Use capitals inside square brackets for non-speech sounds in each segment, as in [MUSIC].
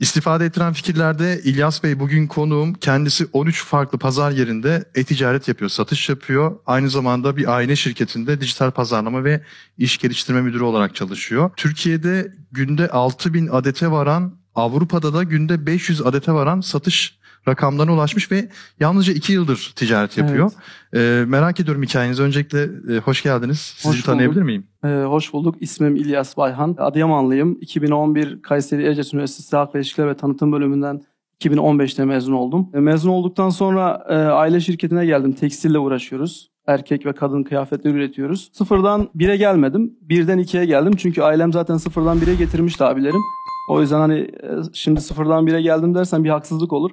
İstifade ettiren fikirlerde İlyas Bey bugün konuğum. Kendisi 13 farklı pazar yerinde e-ticaret yapıyor, satış yapıyor. Aynı zamanda bir aile şirketinde dijital pazarlama ve iş geliştirme müdürü olarak çalışıyor. Türkiye'de günde 6000 adete varan, Avrupa'da da günde 500 adete varan satış rakamlarına ulaşmış ve yalnızca 2 yıldır ticaret yapıyor. Ee, merak ediyorum hikayenizi. Öncelikle e, hoş geldiniz. Sizi Hoş tanıyabilir miyim? Ee, hoş bulduk. İsmim İlyas Bayhan. Adıyamanlıyım. 2011 Kayseri Erciyes Üniversitesi Halk İlişkiler ve Tanıtım bölümünden 2015'te mezun oldum. E, Mezun olduktan sonra e, aile şirketine geldim. Tekstille uğraşıyoruz. Erkek ve kadın kıyafetleri üretiyoruz. Sıfırdan bire gelmedim. Birden ikiye geldim. Çünkü ailem zaten sıfırdan bire getirmişti abilerim. O yüzden hani e, şimdi sıfırdan bire geldim dersen bir haksızlık olur.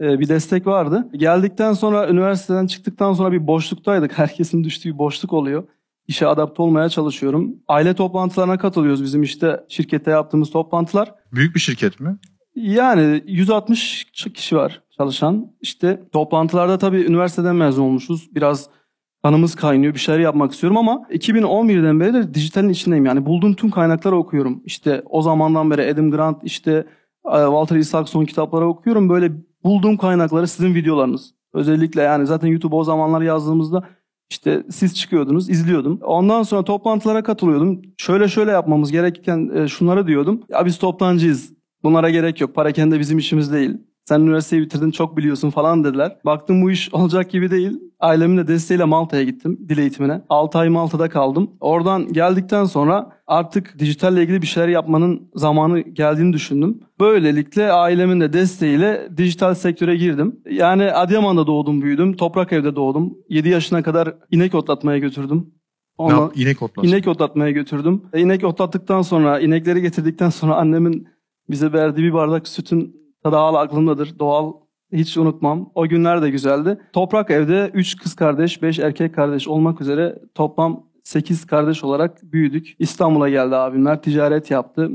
E, bir destek vardı. Geldikten sonra üniversiteden çıktıktan sonra bir boşluktaydık. [LAUGHS] Herkesin düştüğü bir boşluk oluyor. İşe adapte olmaya çalışıyorum. Aile toplantılarına katılıyoruz bizim işte şirkette yaptığımız toplantılar. Büyük bir şirket mi? Yani 160 kişi var çalışan. İşte toplantılarda tabii üniversiteden mezun olmuşuz. Biraz kanımız kaynıyor. Bir şeyler yapmak istiyorum ama 2011'den beri de dijitalin içindeyim. Yani bulduğum tüm kaynakları okuyorum. İşte o zamandan beri Adam Grant, işte e, Walter Isaacson kitapları okuyorum. Böyle bulduğum kaynakları sizin videolarınız. Özellikle yani zaten YouTube o zamanlar yazdığımızda işte siz çıkıyordunuz, izliyordum. Ondan sonra toplantılara katılıyordum. Şöyle şöyle yapmamız gerekirken e, şunları diyordum. Ya biz toptancıyız. Bunlara gerek yok. Para kendi bizim işimiz değil. Sen üniversiteyi bitirdin çok biliyorsun falan dediler. Baktım bu iş olacak gibi değil. Ailemin de desteğiyle Malta'ya gittim dil eğitimine. 6 ay Malta'da kaldım. Oradan geldikten sonra artık dijitalle ilgili bir şeyler yapmanın zamanı geldiğini düşündüm. Böylelikle ailemin de desteğiyle dijital sektöre girdim. Yani Adıyaman'da doğdum büyüdüm. Toprak evde doğdum. 7 yaşına kadar inek otlatmaya götürdüm. Ne Ondan, yap- İnek otlaması. İnek otlatmaya götürdüm. E, İnek otlattıktan sonra, inekleri getirdikten sonra annemin bize verdiği bir bardak sütün tadı hala aklımdadır. Doğal, hiç unutmam. O günler de güzeldi. Toprak evde 3 kız kardeş, 5 erkek kardeş olmak üzere toplam 8 kardeş olarak büyüdük. İstanbul'a geldi abimler, ticaret yaptı.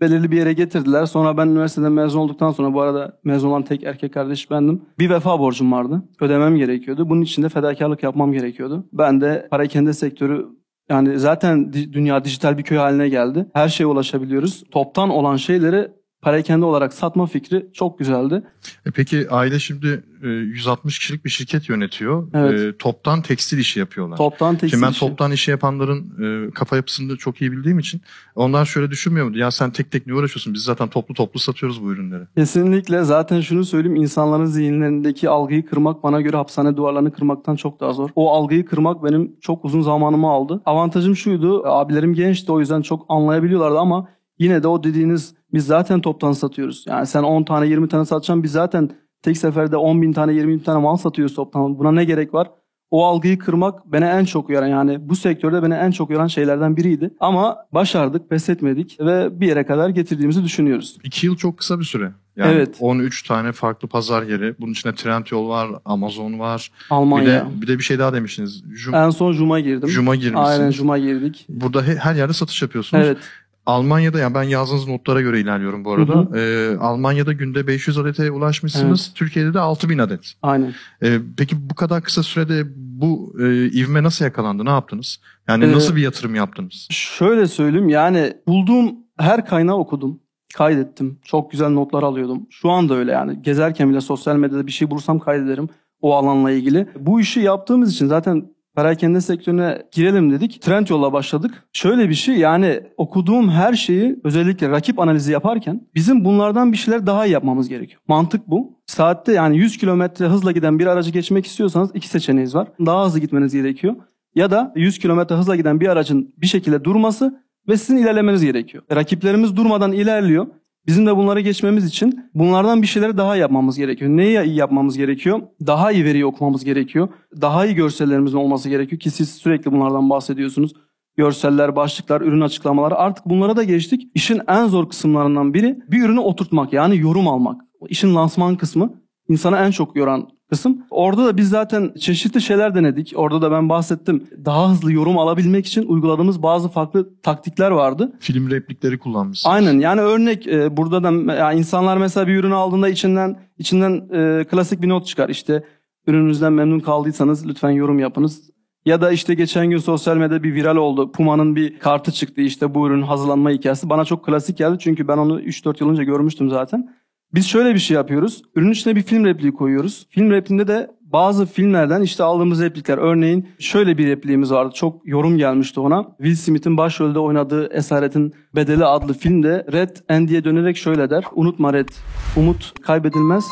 Belirli bir yere getirdiler. Sonra ben üniversiteden mezun olduktan sonra bu arada mezun olan tek erkek kardeş bendim. Bir vefa borcum vardı. Ödemem gerekiyordu. Bunun için de fedakarlık yapmam gerekiyordu. Ben de parakende sektörü yani zaten dünya dijital bir köy haline geldi. Her şeye ulaşabiliyoruz. Toptan olan şeyleri parakende olarak satma fikri çok güzeldi. E peki aile şimdi e, 160 kişilik bir şirket yönetiyor. Evet. E, toptan tekstil işi yapıyorlar. Toptan tekstil Şimdi ben işi. toptan işi yapanların e, kafa yapısını da çok iyi bildiğim için onlar şöyle düşünmüyor mu? Ya sen tek tek ne uğraşıyorsun? Biz zaten toplu toplu satıyoruz bu ürünleri. Kesinlikle zaten şunu söyleyeyim insanların zihinlerindeki algıyı kırmak bana göre hapishane duvarlarını kırmaktan çok daha zor. O algıyı kırmak benim çok uzun zamanımı aldı. Avantajım şuydu abilerim gençti o yüzden çok anlayabiliyorlardı ama yine de o dediğiniz biz zaten toptan satıyoruz. Yani sen 10 tane 20 tane satacaksın biz zaten tek seferde 10 bin tane 20 bin tane mal satıyoruz toptan. Buna ne gerek var? O algıyı kırmak beni en çok yoran yani bu sektörde beni en çok yoran şeylerden biriydi. Ama başardık, pes etmedik ve bir yere kadar getirdiğimizi düşünüyoruz. İki yıl çok kısa bir süre. Yani Evet. 13 tane farklı pazar yeri. Bunun içinde Trendyol var, Amazon var. Bir Almanya. de, bir de bir şey daha demiştiniz. Jum, En son Juma girdim. Juma girmişsiniz. Aynen Juma girdik. Burada he- her yerde satış yapıyorsunuz. Evet. Almanya'da yani ben yazdığınız notlara göre ilerliyorum bu arada. Hı Ee, Almanya'da günde 500 adete ulaşmışsınız. Türkiye'de de 6000 adet. Aynen. Ee, peki bu kadar kısa sürede bu e, ivme nasıl yakalandı? Ne yaptınız? Yani Ee, nasıl bir yatırım yaptınız? Şöyle söyleyeyim yani bulduğum her kaynağı okudum. Kaydettim. Çok güzel notlar alıyordum. Şu anda öyle yani. Gezerken bile sosyal medyada bir şey bulursam kaydederim o alanla ilgili. Bu işi yaptığımız için zaten perakende sektörüne girelim dedik. Trendyol'la başladık. Şöyle bir şey yani okuduğum her şeyi özellikle rakip analizi yaparken bizim bunlardan bir şeyler daha iyi yapmamız gerekiyor. Mantık bu. Saatte yani 100 kilometre hızla giden bir aracı geçmek istiyorsanız iki seçeneğiniz var. Daha hızlı gitmeniz gerekiyor. Ya da 100 kilometre hızla giden bir aracın bir şekilde durması ve sizin ilerlemeniz gerekiyor. Rakiplerimiz durmadan ilerliyor. Bizim de bunları geçmemiz için bunlardan bir şeyleri daha yapmamız gerekiyor. Neyi iyi yapmamız gerekiyor? Daha iyi veriyi okumamız gerekiyor. Daha iyi görsellerimizin olması gerekiyor ki siz sürekli bunlardan bahsediyorsunuz. Görseller, başlıklar, ürün açıklamaları artık bunlara da geçtik. İşin en zor kısımlarından biri bir ürünü oturtmak yani yorum almak. İşin lansman kısmı insana en çok yoran kısım. Orada da biz zaten çeşitli şeyler denedik. Orada da ben bahsettim. Daha hızlı yorum alabilmek için uyguladığımız bazı farklı taktikler vardı. Film replikleri kullanmışsınız. Aynen yani örnek e, burada da ya insanlar mesela bir ürünü aldığında içinden içinden e, klasik bir not çıkar. İşte ürününüzden memnun kaldıysanız lütfen yorum yapınız. Ya da işte geçen gün sosyal medyada bir viral oldu. Puma'nın bir kartı çıktı işte bu ürünün hazırlanma hikayesi. Bana çok klasik geldi çünkü ben onu 3-4 yıl önce görmüştüm zaten. Biz şöyle bir şey yapıyoruz. Ürünün içine bir film repliği koyuyoruz. Film repliğinde de bazı filmlerden işte aldığımız replikler. Örneğin şöyle bir repliğimiz vardı. Çok yorum gelmişti ona. Will Smith'in başrolde oynadığı Esaretin Bedeli adlı filmde Red Andy'ye dönerek şöyle der. Unutma Red, umut kaybedilmez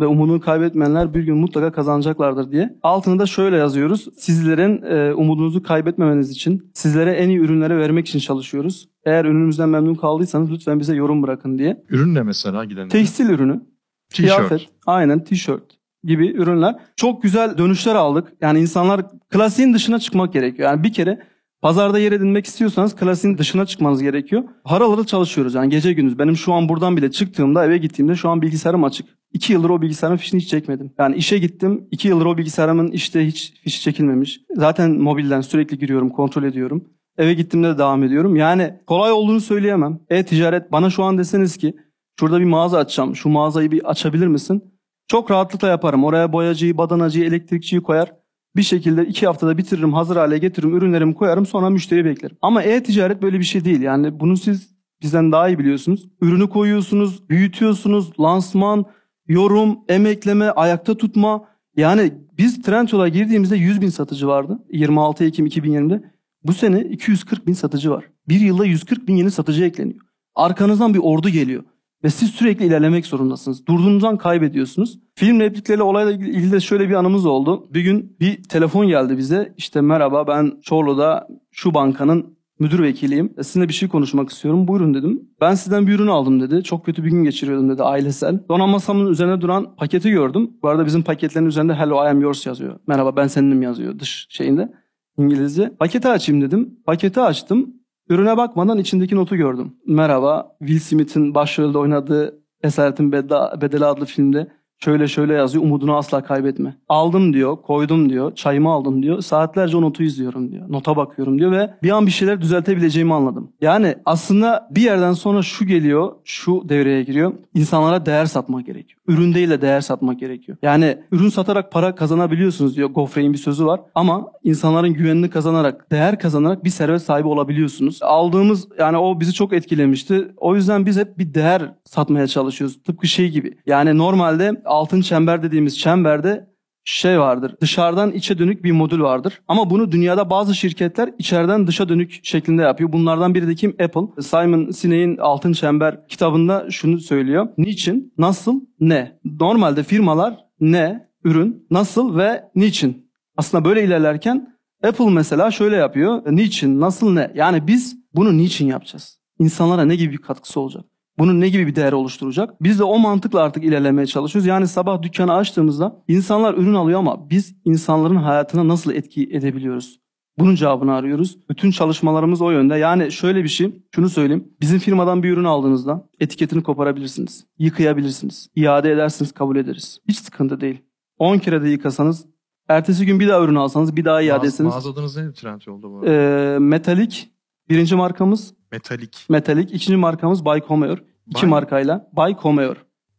ve umudunu kaybetmeyenler bir gün mutlaka kazanacaklardır diye. Altını da şöyle yazıyoruz. Sizlerin e, umudunuzu kaybetmemeniz için, sizlere en iyi ürünleri vermek için çalışıyoruz. Eğer ürünümüzden memnun kaldıysanız lütfen bize yorum bırakın diye. Ürün ne mesela giden? Tekstil ürünü, kıyafet, aynen tişört gibi ürünler. Çok güzel dönüşler aldık. Yani insanlar klasiğin dışına çıkmak gerekiyor. Yani bir kere pazarda yer edinmek istiyorsanız klasiğin dışına çıkmanız gerekiyor. Harıl çalışıyoruz yani gece gündüz. Benim şu an buradan bile çıktığımda eve gittiğimde şu an bilgisayarım açık. İki yıldır o bilgisayarın fişini hiç çekmedim. Yani işe gittim. iki yıldır o bilgisayarımın işte hiç fişi çekilmemiş. Zaten mobilden sürekli giriyorum, kontrol ediyorum. Eve gittiğimde de devam ediyorum. Yani kolay olduğunu söyleyemem. E-ticaret bana şu an deseniz ki şurada bir mağaza açacağım. Şu mağazayı bir açabilir misin? Çok rahatlıkla yaparım. Oraya boyacıyı, badanacıyı, elektrikçiyi koyar. Bir şekilde iki haftada bitiririm, hazır hale getiririm, ürünlerimi koyarım sonra müşteri beklerim. Ama e-ticaret böyle bir şey değil. Yani bunu siz bizden daha iyi biliyorsunuz. Ürünü koyuyorsunuz, büyütüyorsunuz, lansman, yorum, emekleme, ayakta tutma. Yani biz Trendyol'a girdiğimizde 100 bin satıcı vardı. 26 Ekim 2020'de. Bu sene 240 bin satıcı var. Bir yılda 140 bin yeni satıcı ekleniyor. Arkanızdan bir ordu geliyor. Ve siz sürekli ilerlemek zorundasınız. Durduğunuzdan kaybediyorsunuz. Film replikleriyle olayla ilgili de şöyle bir anımız oldu. Bir gün bir telefon geldi bize. İşte merhaba ben Çorlu'da şu bankanın müdür vekiliyim. E, Sizinle bir şey konuşmak istiyorum. Buyurun dedim. Ben sizden bir ürün aldım dedi. Çok kötü bir gün geçiriyordum dedi ailesel. Sonra masamın üzerine duran paketi gördüm. Bu arada bizim paketlerin üzerinde Hello I am yours yazıyor. Merhaba ben seninim yazıyor dış şeyinde. İngilizce. Paketi açayım dedim. Paketi açtım. Ürüne bakmadan içindeki notu gördüm. Merhaba, Will Smith'in başrolde oynadığı Esaretin Bedeli adlı filmde şöyle şöyle yazıyor. Umudunu asla kaybetme. Aldım diyor, koydum diyor, çayımı aldım diyor. Saatlerce o notu izliyorum diyor. Nota bakıyorum diyor ve bir an bir şeyler düzeltebileceğimi anladım. Yani aslında bir yerden sonra şu geliyor, şu devreye giriyor. İnsanlara değer satmak gerekiyor. Ürün değil de değer satmak gerekiyor. Yani ürün satarak para kazanabiliyorsunuz diyor. Gofrey'in bir sözü var. Ama insanların güvenini kazanarak, değer kazanarak bir servet sahibi olabiliyorsunuz. Aldığımız yani o bizi çok etkilemişti. O yüzden biz hep bir değer satmaya çalışıyoruz. Tıpkı şey gibi. Yani normalde altın çember dediğimiz çemberde şey vardır. Dışarıdan içe dönük bir modül vardır. Ama bunu dünyada bazı şirketler içeriden dışa dönük şeklinde yapıyor. Bunlardan biri de kim? Apple. Simon Sinek'in Altın Çember kitabında şunu söylüyor. Niçin, nasıl, ne? Normalde firmalar ne, ürün, nasıl ve niçin? Aslında böyle ilerlerken Apple mesela şöyle yapıyor. Niçin, nasıl, ne? Yani biz bunu niçin yapacağız? İnsanlara ne gibi bir katkısı olacak? Bunun ne gibi bir değer oluşturacak? Biz de o mantıkla artık ilerlemeye çalışıyoruz. Yani sabah dükkanı açtığımızda insanlar ürün alıyor ama biz insanların hayatına nasıl etki edebiliyoruz? Bunun cevabını arıyoruz. Bütün çalışmalarımız o yönde. Yani şöyle bir şey, şunu söyleyeyim. Bizim firmadan bir ürün aldığınızda etiketini koparabilirsiniz. Yıkayabilirsiniz. iade edersiniz, kabul ederiz. Hiç sıkıntı değil. 10 kere de yıkasanız, ertesi gün bir daha ürün alsanız bir daha iade etseniz. mağaza adınız neydi Trendyol'da bu arada? Ee, metalik birinci markamız. Metalik. Metalik. ikinci markamız Bay Comeor. İki Bay- markayla. Bay Comeor.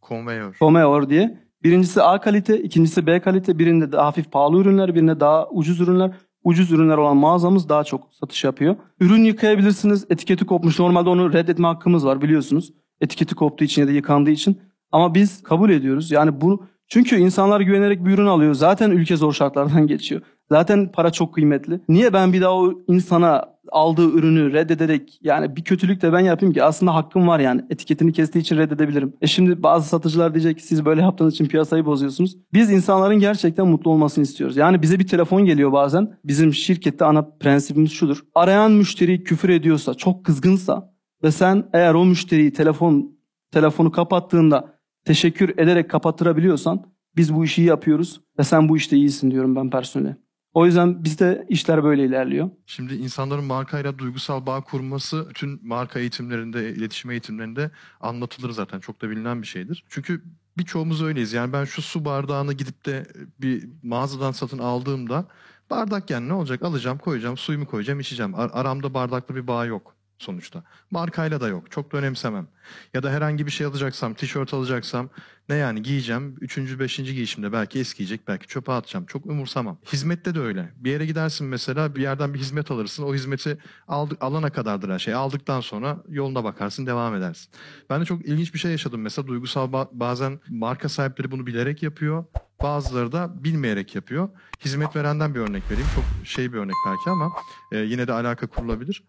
Conveyor. Comeor diye. Birincisi A kalite, ikincisi B kalite. Birinde daha hafif pahalı ürünler, birinde daha ucuz ürünler. Ucuz ürünler olan mağazamız daha çok satış yapıyor. Ürün yıkayabilirsiniz. Etiketi kopmuş. Normalde onu reddetme hakkımız var biliyorsunuz. Etiketi koptuğu için ya da yıkandığı için. Ama biz kabul ediyoruz. Yani bunu çünkü insanlar güvenerek bir ürün alıyor. Zaten ülke zor şartlardan [LAUGHS] geçiyor. Zaten para çok kıymetli. Niye ben bir daha o insana aldığı ürünü reddederek yani bir kötülük de ben yapayım ki aslında hakkım var yani. Etiketini kestiği için reddedebilirim. E şimdi bazı satıcılar diyecek ki siz böyle yaptığınız için piyasayı bozuyorsunuz. Biz insanların gerçekten mutlu olmasını istiyoruz. Yani bize bir telefon geliyor bazen. Bizim şirkette ana prensibimiz şudur. Arayan müşteri küfür ediyorsa, çok kızgınsa ve sen eğer o müşteriyi telefon telefonu kapattığında teşekkür ederek kapattırabiliyorsan biz bu işi yapıyoruz ve sen bu işte iyisin diyorum ben personele. O yüzden bizde işler böyle ilerliyor. Şimdi insanların markayla duygusal bağ kurması bütün marka eğitimlerinde, iletişim eğitimlerinde anlatılır zaten. Çok da bilinen bir şeydir. Çünkü birçoğumuz öyleyiz. Yani ben şu su bardağını gidip de bir mağazadan satın aldığımda bardak yani ne olacak? Alacağım, koyacağım, suyumu koyacağım, içeceğim. Ar- aramda bardakla bir bağ yok. Sonuçta. Markayla da yok. Çok da önemsemem. Ya da herhangi bir şey alacaksam, tişört alacaksam ne yani giyeceğim. Üçüncü, beşinci giyişimde belki eskiyecek, belki çöpe atacağım. Çok umursamam. Hizmette de öyle. Bir yere gidersin mesela bir yerden bir hizmet alırsın. O hizmeti aldık, alana kadardır her şey. Aldıktan sonra yoluna bakarsın, devam edersin. Ben de çok ilginç bir şey yaşadım. Mesela duygusal ba- bazen marka sahipleri bunu bilerek yapıyor. Bazıları da bilmeyerek yapıyor. Hizmet verenden bir örnek vereyim. Çok şey bir örnek belki ama e, yine de alaka kurulabilir.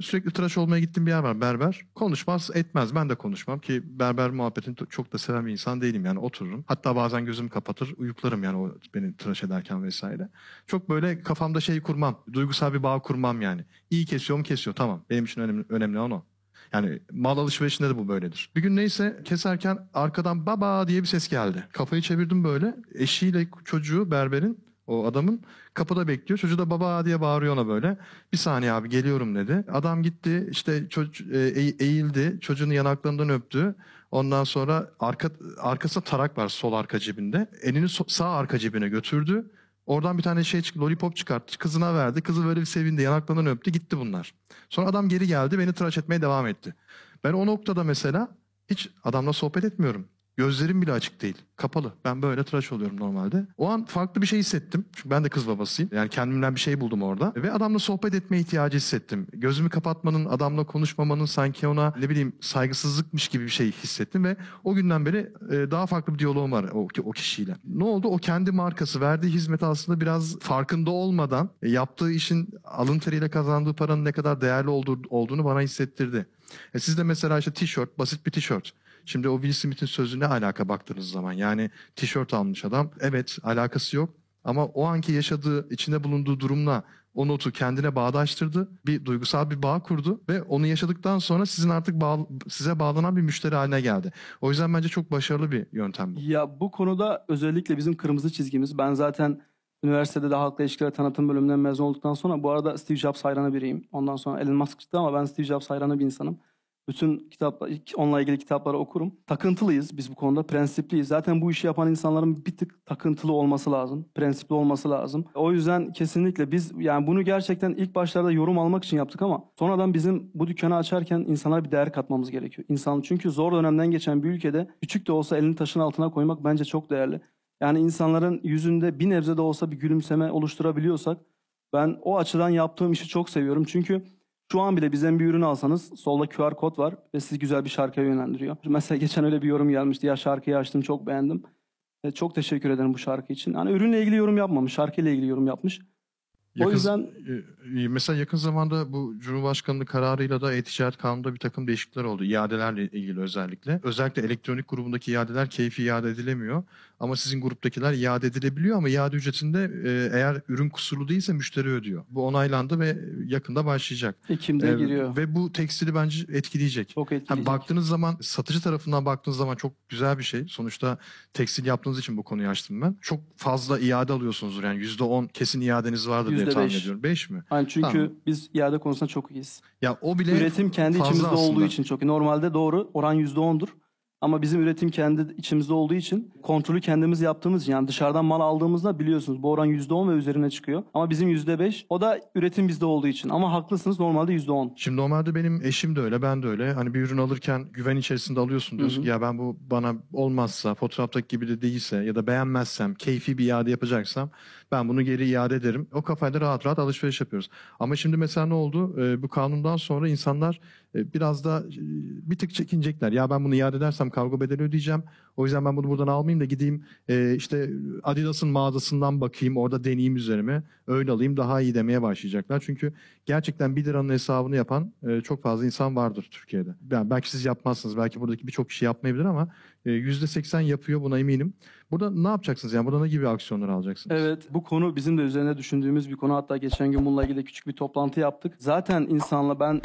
Sürekli tıraş olmaya gittiğim bir yer var berber. Konuşmaz etmez. Ben de konuşmam ki berber muhabbetini çok da seven bir insan değilim yani otururum. Hatta bazen gözümü kapatır uyuklarım yani o beni tıraş ederken vesaire. Çok böyle kafamda şey kurmam. Duygusal bir bağ kurmam yani. İyi kesiyor mu kesiyor tamam. Benim için önemli, önemli olan o. Yani mal alışverişinde de bu böyledir. Bir gün neyse keserken arkadan baba diye bir ses geldi. Kafayı çevirdim böyle. Eşiyle çocuğu berberin o adamın kapıda bekliyor. Çocuğu da baba diye bağırıyor ona böyle. Bir saniye abi geliyorum dedi. Adam gitti işte çocuk e, eğ- eğildi. Çocuğun yanaklarından öptü. Ondan sonra arka arkasında tarak var sol arka cebinde. Elini so- sağ arka cebine götürdü. Oradan bir tane şey çıktı, lollipop çıkarttı. Kızına verdi. Kızı böyle bir sevindi. Yanaklarından öptü. Gitti bunlar. Sonra adam geri geldi. Beni tıraş etmeye devam etti. Ben o noktada mesela hiç adamla sohbet etmiyorum. Gözlerim bile açık değil. Kapalı. Ben böyle tıraş oluyorum normalde. O an farklı bir şey hissettim. Çünkü ben de kız babasıyım. Yani kendimden bir şey buldum orada. Ve adamla sohbet etme ihtiyacı hissettim. Gözümü kapatmanın, adamla konuşmamanın sanki ona ne bileyim saygısızlıkmış gibi bir şey hissettim. Ve o günden beri e, daha farklı bir diyaloğum var o, o kişiyle. Ne oldu? O kendi markası verdiği hizmet aslında biraz farkında olmadan e, yaptığı işin alın teriyle kazandığı paranın ne kadar değerli olduğu, olduğunu bana hissettirdi. E siz de mesela işte tişört, basit bir tişört. Şimdi o Will Smith'in sözü ne alaka baktığınız zaman? Yani tişört almış adam. Evet alakası yok. Ama o anki yaşadığı, içinde bulunduğu durumla o notu kendine bağdaştırdı. Bir duygusal bir bağ kurdu ve onu yaşadıktan sonra sizin artık bağ- size bağlanan bir müşteri haline geldi. O yüzden bence çok başarılı bir yöntem bu. Ya bu konuda özellikle bizim kırmızı çizgimiz. Ben zaten üniversitede de halkla ilişkiler tanıtım bölümünden mezun olduktan sonra bu arada Steve Jobs hayranı biriyim. Ondan sonra Elon Musk çıktı ama ben Steve Jobs hayranı bir insanım. Bütün kitaplar, onunla ilgili kitapları okurum. Takıntılıyız biz bu konuda, prensipliyiz. Zaten bu işi yapan insanların bir tık takıntılı olması lazım, prensipli olması lazım. O yüzden kesinlikle biz yani bunu gerçekten ilk başlarda yorum almak için yaptık ama sonradan bizim bu dükkanı açarken insanlara bir değer katmamız gerekiyor. İnsan çünkü zor dönemden geçen bir ülkede küçük de olsa elini taşın altına koymak bence çok değerli. Yani insanların yüzünde bir nebze de olsa bir gülümseme oluşturabiliyorsak ben o açıdan yaptığım işi çok seviyorum. Çünkü şu an bile bizden bir ürün alsanız solda QR kod var ve sizi güzel bir şarkıya yönlendiriyor. [LAUGHS] Mesela geçen öyle bir yorum gelmişti. Ya şarkıyı açtım çok beğendim. E, çok teşekkür ederim bu şarkı için. Yani ürünle ilgili yorum yapmamış, şarkıyla ilgili yorum yapmış. O yüzden e, mesela yakın zamanda bu Cumhurbaşkanlığı kararıyla da e-ticaret kanununda bir takım değişiklikler oldu. İadelerle ilgili özellikle. Özellikle elektronik grubundaki iadeler keyfi iade edilemiyor. Ama sizin gruptakiler iade edilebiliyor ama iade ücretinde e, eğer ürün kusurlu değilse müşteri ödüyor. Bu onaylandı ve yakında başlayacak. Ekim'de E, giriyor. Ve bu tekstili bence etkileyecek. Çok etkileyecek. baktığınız zaman satıcı tarafından baktığınız zaman çok güzel bir şey. Sonuçta tekstil yaptığınız için bu konuyu açtım ben. Çok fazla iade alıyorsunuzdur yani %10 kesin iadeniz vardır diye Yüzde tahmin ediyorum. 5 mi? Yani çünkü Tamam. biz iade konusunda çok iyiyiz. Ya o bile Üretim kendi içimizde aslında. olduğu için çok iyi. Normalde doğru oran %10'dur. Ama bizim üretim kendi içimizde olduğu için kontrolü kendimiz yaptığımız için yani dışarıdan mal aldığımızda biliyorsunuz bu oran %10 ve üzerine çıkıyor. Ama bizim %5 o da üretim bizde olduğu için. Ama haklısınız normalde %10. Şimdi normalde benim eşim de öyle, ben de öyle. Hani bir ürün alırken güven içerisinde alıyorsun diyorsun Hı hı. ki ya ben bu bana olmazsa, fotoğraftaki gibi de değilse ya da beğenmezsem, keyfi bir iade yapacaksam ben bunu geri iade ederim. O kafayla rahat rahat alışveriş yapıyoruz. Ama şimdi mesela ne oldu? Ee, bu kanundan sonra insanlar biraz da e, bir tık çekinecekler. Ya ben bunu iade edersem kargo bedeli ödeyeceğim. O yüzden ben bunu buradan almayayım da gideyim e, işte Adidas'ın mağazasından bakayım, orada deneyeyim üzerime. Öyle alayım daha iyi demeye başlayacaklar. Çünkü gerçekten 1 liranın hesabını yapan e, çok fazla insan vardır Türkiye'de. Yani belki siz yapmazsınız, belki buradaki birçok kişi yapmayabilir ama e, %80 yapıyor buna eminim. Burada ne yapacaksınız yani? Burada ne gibi aksiyonlar alacaksınız? Evet bu konu bizim de üzerine düşündüğümüz bir konu. Hatta geçen gün bununla ilgili küçük bir toplantı yaptık. Zaten insanla ben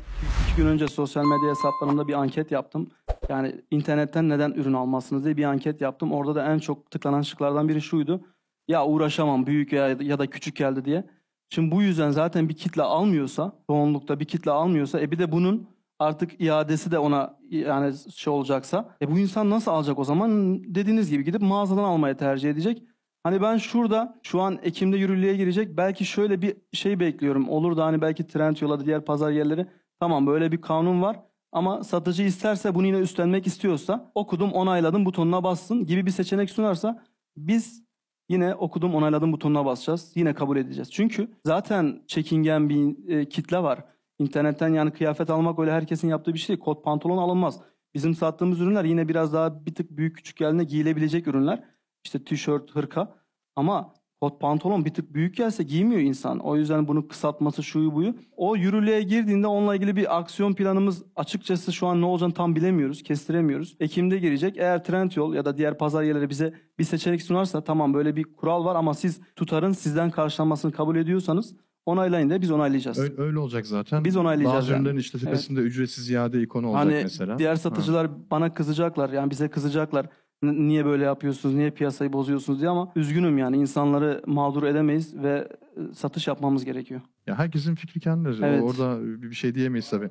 iki gün önce sosyal medya hesaplarımda bir anket yaptım. Yani internetten neden ürün almazsınız diye bir anket yaptım. Orada da en çok tıklanan şıklardan biri şuydu. Ya uğraşamam büyük ya, ya da küçük geldi diye. Şimdi bu yüzden zaten bir kitle almıyorsa, çoğunlukta bir kitle almıyorsa e bir de bunun artık iadesi de ona yani şey olacaksa e bu insan nasıl alacak o zaman dediğiniz gibi gidip mağazadan almaya tercih edecek. Hani ben şurada şu an Ekim'de yürürlüğe girecek belki şöyle bir şey bekliyorum. Olur da hani belki Trendyol'a da diğer pazar yerleri Tamam böyle bir kanun var ama satıcı isterse bunu yine üstlenmek istiyorsa okudum onayladım butonuna bassın gibi bir seçenek sunarsa biz yine okudum onayladım butonuna basacağız. Yine kabul edeceğiz. Çünkü zaten çekingen bir e, kitle var. İnternetten yani kıyafet almak öyle herkesin yaptığı bir şey değil. Kot pantolon alınmaz. Bizim sattığımız ürünler yine biraz daha bir tık büyük küçük geldiğinde giyilebilecek ürünler. İşte tişört, hırka. Ama kot pantolon bir tık büyük gelse giymiyor insan. O yüzden bunu kısaltması şuyu buyu. O yürürlüğe girdiğinde onunla ilgili bir aksiyon planımız açıkçası şu an ne olacağını tam bilemiyoruz. Kestiremiyoruz. Ekim'de girecek. Eğer Trendyol ya da diğer pazar yerleri bize bir seçenek sunarsa tamam böyle bir kural var ama siz tutarın sizden karşılanmasını kabul ediyorsanız onaylayın da biz onaylayacağız. Öyle, öyle olacak zaten. Biz onaylayacağız Bazı ürünlerin yani. işte tepesinde ücretsiz iade ikonu olacak Hani mesela. diğer Ha. satıcılar bana kızacaklar yani bize kızacaklar. Niye böyle yapıyorsunuz? Niye piyasayı bozuyorsunuz diye ama üzgünüm yani insanları mağdur edemeyiz ve e, satış yapmamız gerekiyor. Ya herkesin fikri kendidir. Evet. Orada bir şey diyemeyiz tabii.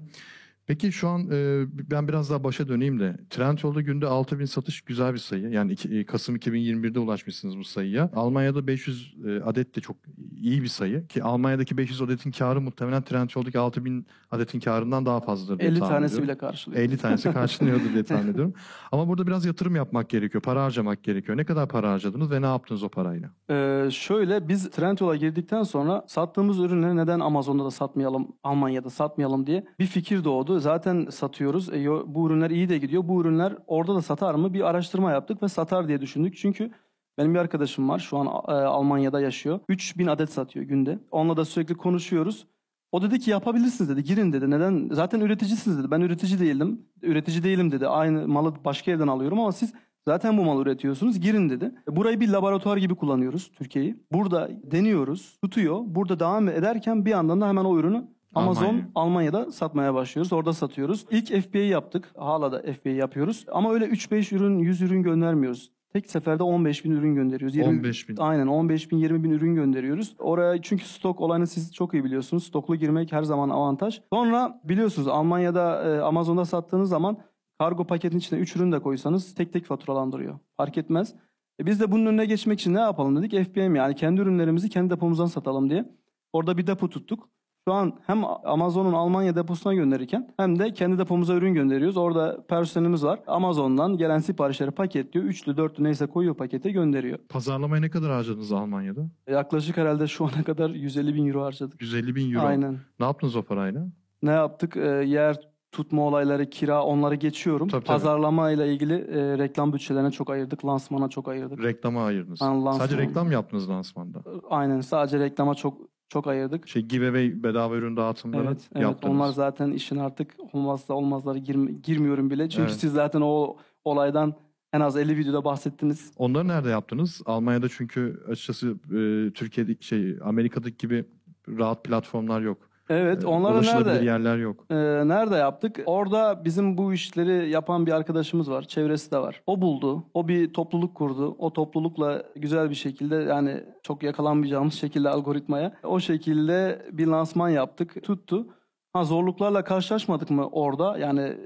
Peki şu an e, ben biraz daha başa döneyim de Trendyol'da günde 6000 satış güzel bir sayı. Yani iki- Kasım 2021'de ulaşmışsınız bu sayıya. Almanya'da 500 e, adet de çok iyi bir sayı. Ki Almanya'daki 500 adetin karı muhtemelen Trendyol'daki 6000 adetin karından daha fazladır diye 50 tahmin tanesi ediyorum. bile karşılıyor. 50 tanesi [LAUGHS] karşılıyordur diye tahmin ediyorum. Ama burada biraz yatırım yapmak gerekiyor. Para harcamak gerekiyor. Ne kadar para harcadınız ve ne yaptınız o parayla? Ee, şöyle biz Trendyol'a girdikten sonra sattığımız ürünleri neden Amazon'da da satmayalım, Almanya'da satmayalım diye bir fikir doğdu. Zaten satıyoruz. E, bu ürünler iyi de gidiyor. Bu ürünler orada da satar mı? Bir araştırma yaptık ve satar diye düşündük. Çünkü benim bir arkadaşım var. Şu an e, Almanya'da yaşıyor. 3000 adet satıyor günde. Onunla da sürekli konuşuyoruz. O dedi ki yapabilirsiniz dedi. Girin dedi. Neden? Zaten üreticisiniz dedi. Ben üretici değildim. Üretici değilim dedi. Aynı malı başka yerden alıyorum ama siz zaten bu malı üretiyorsunuz. Girin dedi. Burayı bir laboratuvar gibi kullanıyoruz Türkiye'yi. Burada deniyoruz. Tutuyor. Burada devam ederken bir yandan da hemen o ürünü Amazon Almanya. Almanya'da satmaya başlıyoruz. Orada satıyoruz. İlk FBA yaptık. Hala da FBA yapıyoruz. Ama öyle 3-5 ürün, 100 ürün göndermiyoruz. Tek seferde 15 bin ürün gönderiyoruz. 15 bin. Aynen 15 bin 20 bin ürün gönderiyoruz. Oraya çünkü stok olayını siz çok iyi biliyorsunuz. Stoklu girmek her zaman avantaj. Sonra biliyorsunuz Almanya'da e, Amazon'da sattığınız zaman kargo paketin içine 3 ürün de koysanız tek tek faturalandırıyor. Fark etmez. E, biz de bunun önüne geçmek için ne yapalım dedik? FBM yani kendi ürünlerimizi kendi depomuzdan satalım diye. Orada bir depo tuttuk. Şu an hem Amazon'un Almanya deposuna gönderirken hem de kendi depomuza ürün gönderiyoruz. Orada personelimiz var. Amazon'dan gelen siparişleri paketliyor. Üçlü, dörtlü neyse koyuyor pakete gönderiyor. Pazarlamaya ne kadar harcadınız Almanya'da? Yaklaşık herhalde şu ana kadar 150 bin euro harcadık. 150 bin euro. Aynen. Ne yaptınız o parayla? Ne yaptık? Ee, yer tutma olayları, kira onları geçiyorum. Tabii, tabii. Pazarlama ile ilgili e, reklam bütçelerine çok ayırdık. Lansmana çok ayırdık. Reklama ayırdınız. Ha, lansman. Sadece reklam yaptınız lansmanda? Aynen sadece reklama çok çok ayırdık. Şey giveaway bedava ürün dağıtımları Evet, evet yaptınız. onlar zaten işin artık olmazsa olmazları girme- girmiyorum bile. Çünkü Evet. siz zaten o olaydan en az 50 videoda bahsettiniz. Onları nerede yaptınız? Almanya'da çünkü açıkçası e, Türkiye'de şey Amerika'daki gibi rahat platformlar yok. Evet, E, onları ulaşılabilir nerede? yerler yok. Ee, nerede yaptık? Orada bizim bu işleri yapan bir arkadaşımız var. Çevresi de var. O buldu. O bir topluluk kurdu. O toplulukla güzel bir şekilde yani çok yakalanmayacağımız şekilde algoritmaya o şekilde bir lansman yaptık. Tuttu. Ha zorluklarla karşılaşmadık mı orada? Yani e,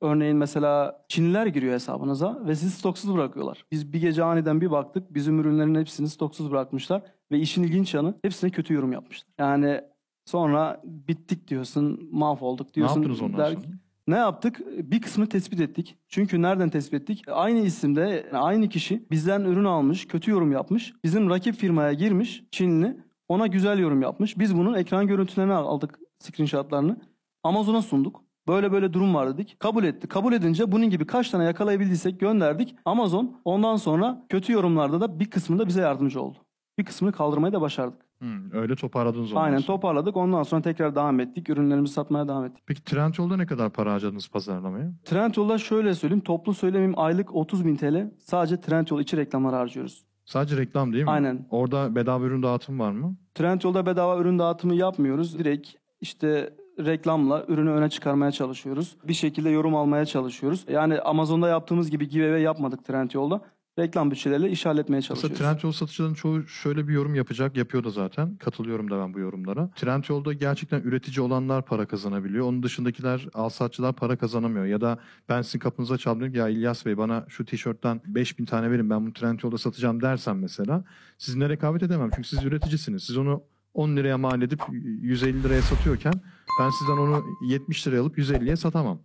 örneğin mesela Çinliler giriyor hesabınıza ve sizi stoksuz bırakıyorlar. Biz bir gece aniden bir baktık. Bizim ürünlerin hepsini stoksuz bırakmışlar ve işin ilginç yanı hepsine kötü yorum yapmışlar. Yani Sonra bittik diyorsun, mahvolduk Ne diyorsun. yaptınız ondan Der- sonra? Ne yaptık? Bir kısmını tespit ettik. Çünkü nereden tespit ettik? Aynı isimde aynı kişi bizden ürün almış, kötü yorum yapmış. Bizim rakip firmaya girmiş, Çinli. Ona güzel yorum yapmış. Biz bunun ekran görüntülerini aldık, screenshotlarını. Amazon'a sunduk. Böyle böyle durum var dedik. Kabul etti. Kabul edince bunun gibi kaç tane yakalayabildiysek gönderdik. Amazon ondan sonra kötü yorumlarda da bir kısmında bize yardımcı oldu. Bir kısmını kaldırmayı da başardık. Hmm, öyle toparladınız ondan Aynen sonra. toparladık. Ondan sonra tekrar devam ettik. Ürünlerimizi satmaya devam ettik. Peki Trendyol'da ne kadar para harcadınız pazarlamaya? Trendyol'da şöyle söyleyeyim. Toplu söylemeyeyim aylık 30 bin TL. Sadece Trendyol içi reklamlara harcıyoruz. Sadece reklam değil mi? Aynen. Orada bedava ürün dağıtım var mı? Trendyol'da bedava ürün dağıtımı yapmıyoruz. Direkt işte reklamla ürünü öne çıkarmaya çalışıyoruz. Bir şekilde yorum almaya çalışıyoruz. Yani Amazon'da yaptığımız gibi giveaway yapmadık Trendyol'da. Reklam bütçeleriyle iş halletmeye çalışıyoruz. Trendyol satıcıların çoğu şöyle bir yorum yapacak, yapıyor da zaten. Katılıyorum da ben bu yorumlara. Trendyol'da gerçekten üretici olanlar para kazanabiliyor. Onun dışındakiler, alsatçılar para kazanamıyor. Ya da ben sizin kapınıza çaldım ya İlyas Bey bana şu tişörtten 5000 tane verin ben bunu Trendyol'da satacağım dersen mesela sizinle rekabet edemem. Çünkü siz üreticisiniz. Siz onu 10 liraya mal edip 150 liraya satıyorken ben sizden onu 70 liraya alıp 150'ye satamam.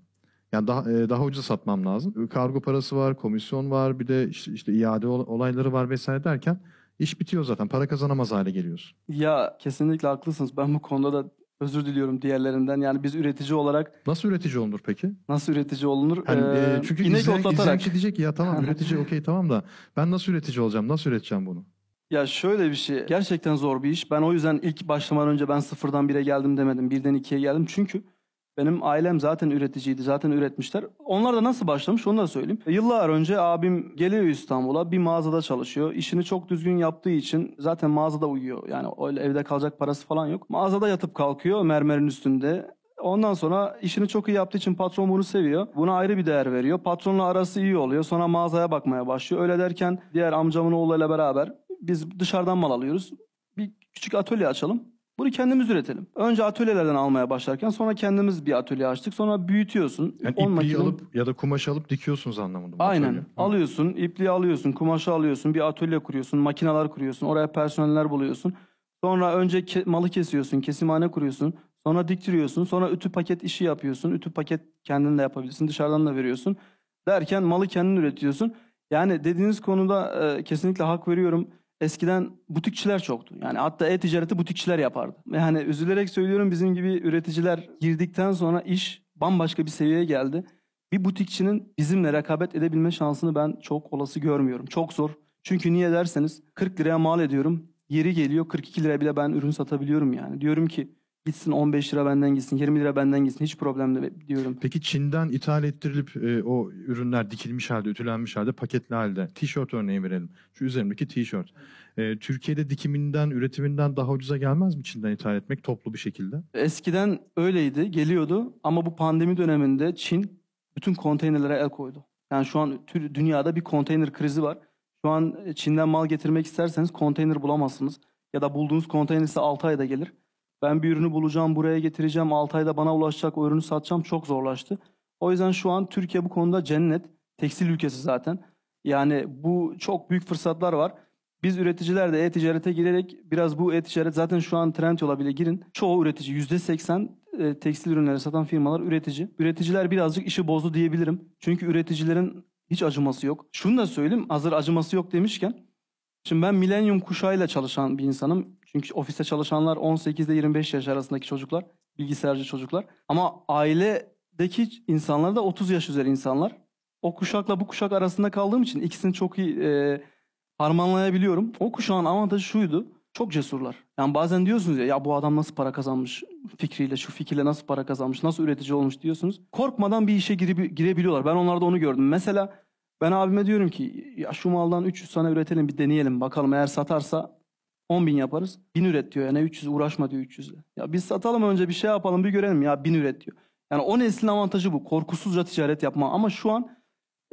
Yani daha e, daha ucuza satmam lazım. Kargo parası var, komisyon var, bir de işte, işte iade ol- olayları var vesaire derken iş bitiyor zaten. Para kazanamaz hale geliyorsun. Ya kesinlikle haklısınız. Ben bu konuda da özür diliyorum diğerlerinden. Yani biz üretici olarak Nasıl üretici olunur peki? nasıl üretici olunur? Hani, Ee, e, çünkü inek izleyen, izleyen otlatarak. kişi diyecek ya tamam [LAUGHS] üretici okey tamam da ben nasıl üretici olacağım? Nasıl üreteceğim bunu? Ya şöyle bir şey. Gerçekten zor bir iş. Ben o yüzden ilk başlamadan önce ben sıfırdan bire geldim demedim. Birden ikiye geldim. Çünkü benim ailem zaten üreticiydi. Zaten üretmişler. Onlar da nasıl başlamış onu da söyleyeyim. Yıllar önce abim geliyor İstanbul'a. Bir mağazada çalışıyor. İşini çok düzgün yaptığı için zaten mağazada uyuyor. Yani öyle evde kalacak parası falan yok. Mağazada yatıp kalkıyor mermerin üstünde. Ondan sonra işini çok iyi yaptığı için patron bunu seviyor. Buna ayrı bir değer veriyor. Patronla arası iyi oluyor. Sonra mağazaya bakmaya başlıyor. Öyle derken diğer amcamın oğluyla beraber biz dışarıdan mal alıyoruz. Bir küçük atölye açalım. Bunu kendimiz üretelim. Önce atölyelerden almaya başlarken sonra kendimiz bir atölye açtık. Sonra büyütüyorsun. Yani ipliği makine- alıp ya da kumaş alıp dikiyorsunuz anlamında. Aynen. atölye. Alıyorsun, ipliği alıyorsun, kumaşı alıyorsun, bir atölye kuruyorsun, makineler kuruyorsun, oraya personeller buluyorsun. Sonra önce ke- malı kesiyorsun, kesimhane kuruyorsun. Sonra diktiriyorsun. Sonra ütü paket işi yapıyorsun. Ütü paket kendin de yapabilirsin. Dışarıdan da veriyorsun. Derken malı kendin üretiyorsun. Yani dediğiniz konuda e, kesinlikle hak veriyorum. Eskiden butikçiler çoktu. Yani hatta e-ticareti butikçiler yapardı. Yani üzülerek söylüyorum bizim gibi üreticiler girdikten sonra iş bambaşka bir seviyeye geldi. Bir butikçinin bizimle rekabet edebilme şansını ben çok olası görmüyorum. Çok zor. Çünkü niye derseniz 40 liraya mal ediyorum. Yeri geliyor 42 liraya bile ben ürün satabiliyorum yani. Diyorum ki gitsin 15 lira benden gitsin 20 lira benden gitsin hiç problem değil diyorum. Peki Çin'den ithal ettirilip e, o ürünler dikilmiş halde, ütülenmiş halde, paketli halde. Tişört örneği verelim. Şu üzerimdeki tişört. E, Türkiye'de dikiminden, üretiminden daha ucuza gelmez mi Çin'den ithal etmek toplu bir şekilde? Eskiden öyleydi geliyordu ama bu pandemi döneminde Çin bütün konteynerlere el koydu. Yani şu an dünyada bir konteyner krizi var. Şu an Çin'den mal getirmek isterseniz konteyner bulamazsınız. Ya da bulduğunuz konteyner size 6 ayda gelir. Ben bir ürünü bulacağım, buraya getireceğim, 6 ayda bana ulaşacak, o ürünü satacağım çok zorlaştı. O yüzden şu an Türkiye bu konuda cennet. Tekstil ülkesi zaten. Yani bu çok büyük fırsatlar var. Biz üreticiler de e-ticarete girerek biraz bu e-ticaret zaten şu an Trendyol'a bile girin. Çoğu üretici %80 e, tekstil ürünleri satan firmalar üretici. Üreticiler birazcık işi bozdu diyebilirim. Çünkü üreticilerin hiç acıması yok. Şunu da söyleyeyim hazır acıması yok demişken. Şimdi ben milenyum kuşağıyla çalışan bir insanım. Çünkü ofiste çalışanlar 18 ile 25 yaş arasındaki çocuklar. Bilgisayarcı çocuklar. Ama ailedeki insanlar da 30 yaş üzeri insanlar. O kuşakla bu kuşak arasında kaldığım için ikisini çok iyi e, harmanlayabiliyorum. O kuşağın avantajı şuydu. Çok cesurlar. Yani bazen diyorsunuz ya ya bu adam nasıl para kazanmış fikriyle şu fikirle nasıl para kazanmış nasıl üretici olmuş diyorsunuz. Korkmadan bir işe girip, girebiliyorlar. Ben onlarda onu gördüm. Mesela ben abime diyorum ki ya şu maldan 300 tane üretelim bir deneyelim bakalım eğer satarsa 10 bin yaparız. 1000 üret diyor yani 300 uğraşma diyor 300 ile. Ya biz satalım önce bir şey yapalım bir görelim ya 1000 üret diyor. Yani o neslin avantajı bu. Korkusuzca ticaret yapma ama şu an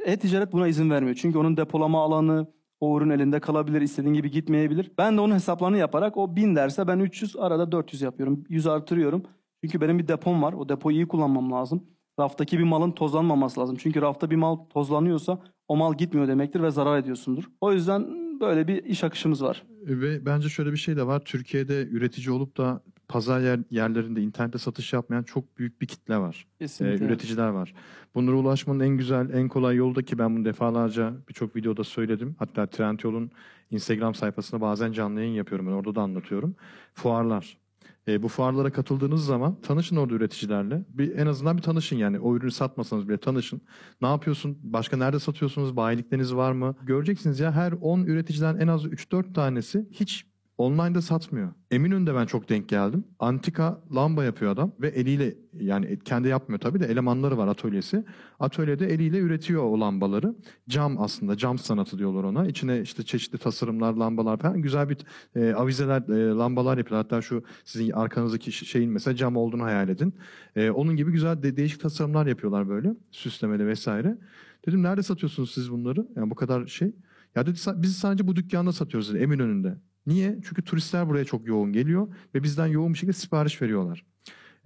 e-ticaret buna izin vermiyor. Çünkü onun depolama alanı, o ürün elinde kalabilir, istediğin gibi gitmeyebilir. Ben de onun hesaplarını yaparak o 1000 derse ben 300 arada 400 yapıyorum. 100 artırıyorum. Çünkü benim bir depom var. O depoyu iyi kullanmam lazım. Raftaki bir malın tozlanmaması lazım. Çünkü rafta bir mal tozlanıyorsa o mal gitmiyor demektir ve zarar ediyorsundur. O yüzden böyle bir iş akışımız var. Ve bence şöyle bir şey de var. Türkiye'de üretici olup da pazar yer, yerlerinde internette satış yapmayan çok büyük bir kitle var. Ee, Kesinlikle. üreticiler var. Bunlara ulaşmanın en güzel, en kolay yolu da ki ben bunu defalarca birçok videoda söyledim. Hatta Trendyol'un Instagram sayfasında bazen canlı yayın yapıyorum. Ben orada da anlatıyorum. Fuarlar. E, bu fuarlara katıldığınız zaman tanışın orada üreticilerle. Bir, en azından bir tanışın yani. O ürünü satmasanız bile tanışın. Ne yapıyorsun? Başka nerede satıyorsunuz? Bayilikleriniz var mı? Göreceksiniz ya her 10 üreticiden en az 3-4 tanesi hiç online'da satmıyor. Eminönü'nde ben çok denk geldim. Antika lamba yapıyor adam ve eliyle yani kendi yapmıyor tabii de elemanları var atölyesi. Atölyede eliyle üretiyor o lambaları. Cam aslında cam sanatı diyorlar ona. İçine işte çeşitli tasarımlar, lambalar falan güzel bir e, avizeler, e, lambalar yapıyorlar. Hatta şu sizin arkanızdaki şeyin mesela cam olduğunu hayal edin. E, onun gibi güzel de, değişik tasarımlar yapıyorlar böyle. Süslemeli vesaire. Dedim nerede satıyorsunuz siz bunları? Yani bu kadar şey. Ya dedi "Sa- biz sadece bu dükkanda satıyoruz dedi Eminönü'nde. Niye? Çünkü turistler buraya çok yoğun geliyor ve bizden yoğun bir şekilde sipariş veriyorlar.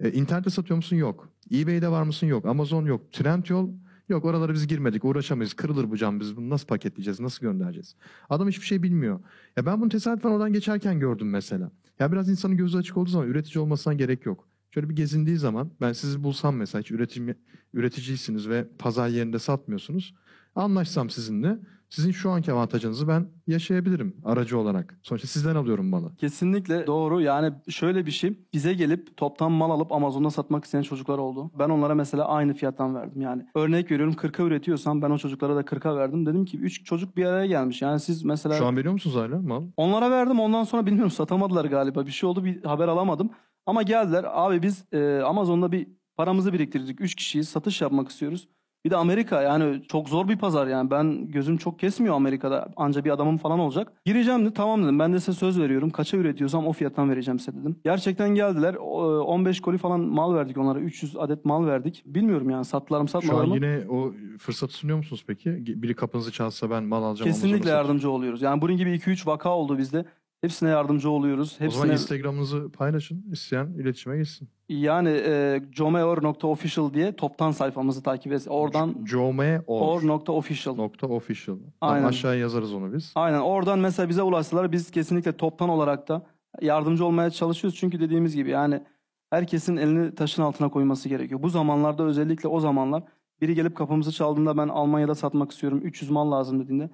E, internette satıyor musun? Yok. eBay'de var mısın? Yok. Amazon yok. Trendyol Yok oralara biz girmedik uğraşamayız kırılır bu cam biz bunu nasıl paketleyeceğiz nasıl göndereceğiz. Adam hiçbir şey bilmiyor. Ya ben bunu tesadüfen oradan geçerken gördüm mesela. Ya biraz insanın gözü açık olduğu zaman üretici olmasına gerek yok. Şöyle bir gezindiği zaman ben sizi bulsam mesela hiç üretim, üreticiysiniz ve pazar yerinde satmıyorsunuz. Anlaşsam sizinle sizin şu anki avantajınızı ben yaşayabilirim aracı olarak. Sonuçta sizden alıyorum malı. Kesinlikle doğru. Yani şöyle bir şey. Bize gelip toptan mal alıp Amazon'da satmak isteyen çocuklar oldu. Ben onlara mesela aynı fiyattan verdim. Yani örnek veriyorum 40'a üretiyorsam ben o çocuklara da 40'a verdim. Dedim ki 3 çocuk bir araya gelmiş. Yani siz mesela Şu an veriyor musunuz hala mal? onlara verdim. Ondan sonra bilmiyorum satamadılar galiba. Bir şey oldu bir haber alamadım. Ama geldiler. Abi biz e, Amazon'da bir paramızı biriktirdik. 3 kişiyiz. Satış yapmak istiyoruz. Bir de Amerika yani çok zor bir pazar yani. Ben gözüm çok kesmiyor Amerika'da. Anca bir adamım falan olacak. Gireceğim de tamam dedim. Ben de size söz veriyorum. Kaça üretiyorsam o fiyattan vereceğim size dedim. Gerçekten geldiler. O, e, 15 koli falan mal verdik onlara. 300 adet mal verdik. Bilmiyorum yani sattılar mı Şu satmadılar an mı? yine o fırsatı sunuyor musunuz peki? Biri kapınızı çalsa ben mal alacağım. Kesinlikle satacağım. yardımcı oluyoruz. Yani bunun gibi 2-3 vaka oldu bizde. Hepsine yardımcı oluyoruz. O zaman Hepsine Instagram'ınızı paylaşın. İsteyen iletişime geçsin. yani e, jomeor.official diye toptan sayfamızı takip et. Oradan Jome or. or.official. Nokta official. Aynen. Aşağıya yazarız onu biz. Aynen oradan mesela bize ulaşsalar biz kesinlikle toptan olarak da yardımcı olmaya çalışıyoruz. Çünkü dediğimiz gibi yani herkesin elini taşın altına koyması gerekiyor. Bu zamanlarda özellikle o zamanlar biri gelip kapımızı çaldığında ben Almanya'da satmak istiyorum 300 mal lazım dediğinde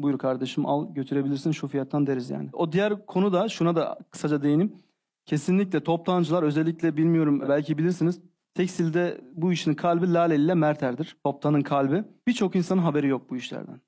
buyur kardeşim al götürebilirsin şu fiyattan deriz yani. O diğer konu da şuna da kısaca değineyim. Kesinlikle toptancılar özellikle bilmiyorum belki bilirsiniz tekstilde bu işin kalbi Lale ile Merter'dir. Toptanın kalbi. Birçok insanın haberi yok bu işlerden.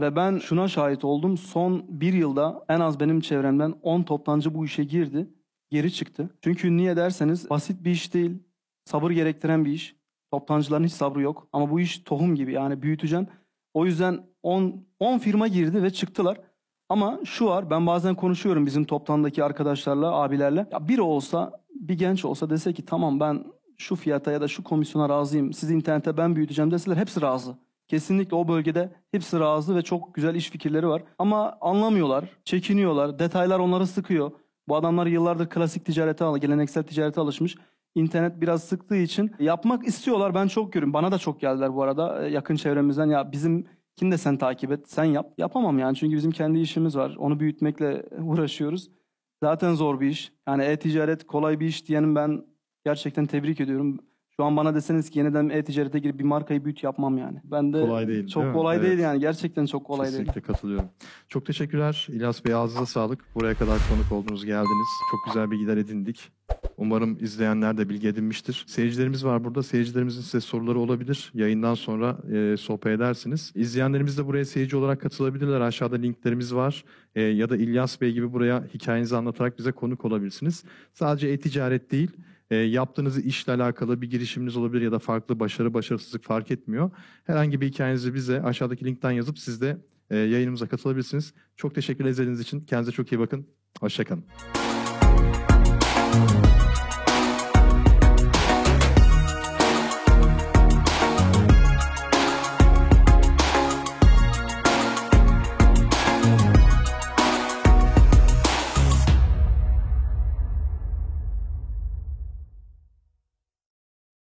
Ve ben şuna şahit oldum. Son bir yılda en az benim çevremden 10 toptancı bu işe girdi. Geri çıktı. Çünkü niye derseniz basit bir iş değil. Sabır gerektiren bir iş. Toptancıların hiç sabrı yok. Ama bu iş tohum gibi yani büyüteceksin. O yüzden 10, 10 firma girdi ve çıktılar. Ama şu var ben bazen konuşuyorum bizim toptandaki arkadaşlarla, abilerle. Ya biri olsa, bir genç olsa dese ki tamam ben şu fiyata ya da şu komisyona razıyım. Sizi internete ben büyüteceğim deseler hepsi razı. Kesinlikle o bölgede hepsi razı ve çok güzel iş fikirleri var. Ama anlamıyorlar, çekiniyorlar, detaylar onları sıkıyor. Bu adamlar yıllardır klasik ticarete, geleneksel ticarete alışmış. İnternet biraz sıktığı için yapmak istiyorlar. Ben çok görüyorum. Bana da çok geldiler bu arada e, yakın çevremizden. Ya bizim kim de sen takip et, sen yap. Yapamam yani çünkü bizim kendi işimiz var. Onu büyütmekle [LAUGHS] uğraşıyoruz. Zaten zor bir iş. Yani e-ticaret kolay bir iş diyenim ben gerçekten tebrik ediyorum. Şu an bana deseniz ki yeniden e-ticarete girip bir markayı büyüt yapmam yani. Ben de Kolay değil, Çok değil mi? kolay Evet. değil yani. Gerçekten çok kolay değil. Kesinlikle katılıyorum. Çok teşekkürler İlyas Bey. Ağzınıza sağlık. Buraya kadar konuk oldunuz, geldiniz. Çok güzel bilgiler edindik. Umarım izleyenler de bilgi edinmiştir. Seyircilerimiz var burada. Seyircilerimizin size soruları olabilir. Yayından sonra e, sohbet edersiniz. İzleyenlerimiz de buraya seyirci olarak katılabilirler. Aşağıda linklerimiz var. E, ya da İlyas Bey gibi buraya hikayenizi anlatarak bize konuk olabilirsiniz. Sadece e-ticaret değil, e, yaptığınız işle alakalı bir girişiminiz olabilir ya da farklı başarı, başarısızlık fark etmiyor. Herhangi bir hikayenizi bize aşağıdaki linkten yazıp siz de e, yayınımıza katılabilirsiniz. Çok teşekkürler izlediğiniz için. Kendinize çok iyi bakın. Hoşçakalın.